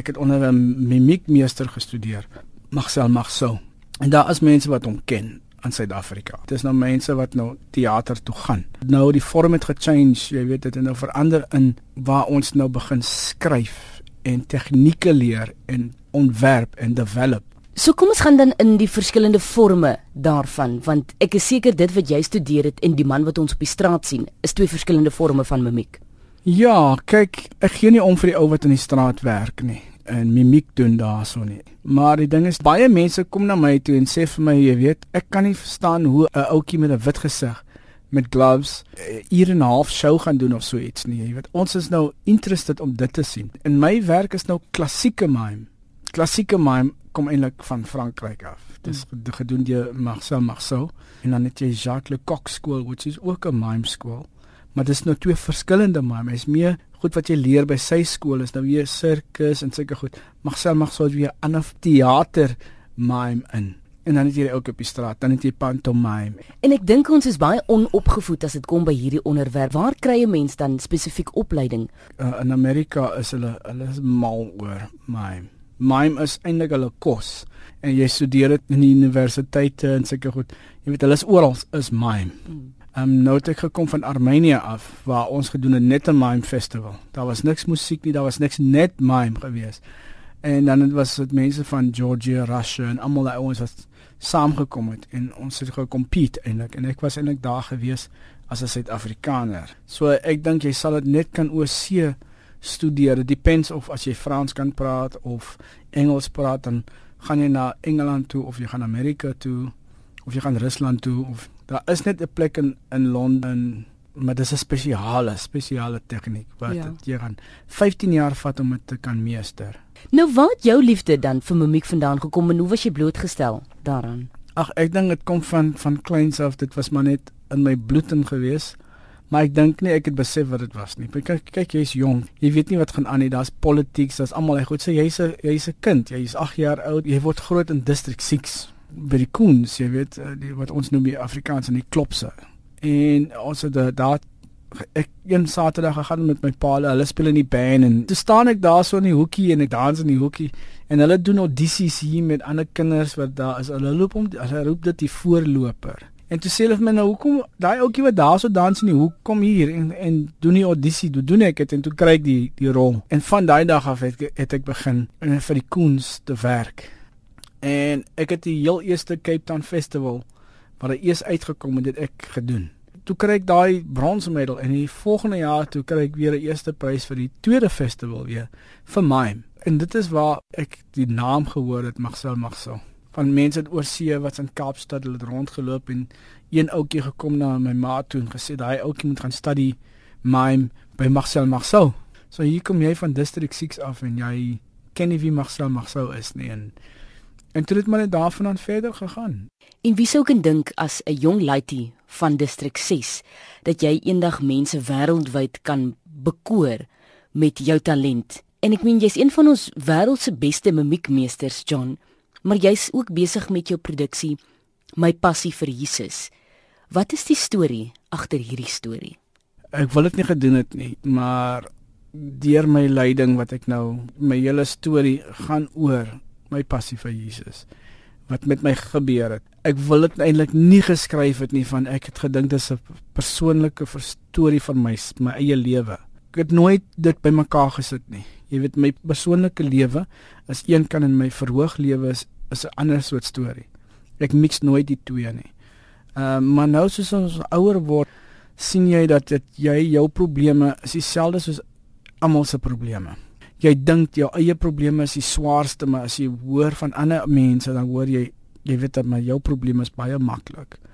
Ek het onder 'n mimiekmeester gestudeer, Marcel Marceau. En daar is mense wat hom ken in Suid-Afrika. Dit is nou mense wat nou teater toe gaan. Nou die vorm het gechange, jy weet dit het nou verander in waar ons nou begin skryf en tegnieke leer en ontwerp en develop. So kom ons gaan dan in die verskillende forme daarvan want ek is seker dit wat jy studeer het en die man wat ons op die straat sien is twee verskillende forme van mimiek. Ja, kyk, ek gee nie om vir die ou wat in die straat werk nie en mimiek doen daarso nie. Maar die ding is baie mense kom na my toe en sê vir my, jy weet, ek kan nie verstaan hoe 'n ouetjie met 'n wit gesig met gloves hier 'n half show gaan doen of so iets nie. Jy weet, ons is nou interested om dit te sien. En my werk is nou klassieke mime. Klassieke mime kom eintlik van Frankryk af. Dis hmm. gedoen deur Marcel Marceau en dan het jy Jacques Lecoq skool, which is ook 'n mime skool. Maar dis nou twee verskillende mime. Hy's meer goed wat jy leer by sy skool is nou weer sirkus en sulke goed. Marcel Marceau het weer 'n ander teater mime in. En dan het jy ook op die straat, dan het jy pantomime. En ek dink ons is baie onopgevoed as dit kom by hierdie onderwerp. Waar kry 'n mens dan spesifiek opleiding? Uh, in Amerika is hulle hulle is mal oor mime mime is eintlik hulle kos en jy studeer dit in die universiteite en seker goed. Jy weet hulle is oral is mime. Ehm um, nou het ek gekom van Armenië af waar ons gedoen het net 'n mime festival. Daar was niks musiek nie, daar was niks net mime gewees. En dan het was dit mense van Georgia, Russia en almal daai ouens wat saamgekom het en ons het gekompete eintlik en ek was eintlik daar gewees as 'n Suid-Afrikaner. So ek dink jy sal dit net kan oorsee studeer. Dit depends of as jy Frans kan praat of Engels praat dan gaan jy na Engeland toe of jy gaan Amerika toe of jy gaan Rusland toe of daar is net 'n plek in in Londen maar dis 'n spesiale spesiale tegniek wat ja. jy gaan 15 jaar vat om dit te kan meester. Nou wat jou liefde dan vir mimiek vandaan gekom en hoe was jy blootgestel daaraan? Ag ek dink dit kom van van kleins af dit was maar net in my bloed in gewees. Maar ek dink nie ek het besef wat dit was nie. Kyk kyk jy's jonk. Jy weet nie wat gaan aan nie. Daar's politiek, daar's almal hy goed sê jy's 'n jy's 'n kind. Jy's 8 jaar oud. Jy word groot in district 6 by die Koens, jy weet, eh, die wat ons noem die Afrikaans in die klopse. En ons het daar ek een Saterdag gegaan met my pa. Hulle speel in die band en toe staan ek daar so in die hoekie en ek dans in die hoekie en hulle doen audisies hier met ander kinders wat daar is. Hulle loop om hulle roep dit die voorloper. En toe sê hulle vir my nou hoekom daai ouetjie wat daarso dans nie, hoekom hier en en doen nie audisie, doen, doen ek dit en toe kry ek die die rol. En van daai dag af het, het ek begin vir die Koens te werk. En ek het die heel eerste Cape Town Festival wat hy eers uitgekom het, het ek gedoen. Toe kry ek daai bronse medal en die volgende jaar toe kry ek weer 'n eerste prys vir die tweede festival weer vir mime. En dit is waar ek die naam gehoor het Marcel Marceau van mense uit oorsee wat in Kaapstad het rondgeloop en een ouetjie gekom na my ma toe en gesê daai ouetjie moet gaan studie mime by Marcel Marceau. So hier kom jy van District 6 af en jy ken nie wie Marcel Marceau is nie en en toe het maar net daarvan aan verder gegaan. En wie sou kan dink as 'n jong laity van District 6 dat jy eendag mense wêreldwyd kan bekoor met jou talent. En ek meen jy's een van ons wêreld se beste mimiekmeesters, John maar jy's ook besig met jou produksie My passie vir Jesus. Wat is die storie agter hierdie storie? Ek wil dit nie gedoen het nie, maar deur my lyding wat ek nou my hele storie gaan oor my passie vir Jesus wat met my gebeur het. Ek wil dit eintlik nie geskryf het nie van ek het gedink dis 'n persoonlike storie van my my eie lewe. Ek het nooit dit bymekaar gesit nie. Jy weet my persoonlike lewe is een kan in my verhoog lewe is is 'n ander soort storie. Ek mix nooit die twee nie. Ehm uh, maar nou soos ons ouer word, sien jy dat dit jy jou probleme is dieselfde soos almal se probleme. Jy dink jou eie probleme is die swaarste, maar as jy hoor van ander mense dan hoor jy jy weet dat maar jou probleem is baie maklik.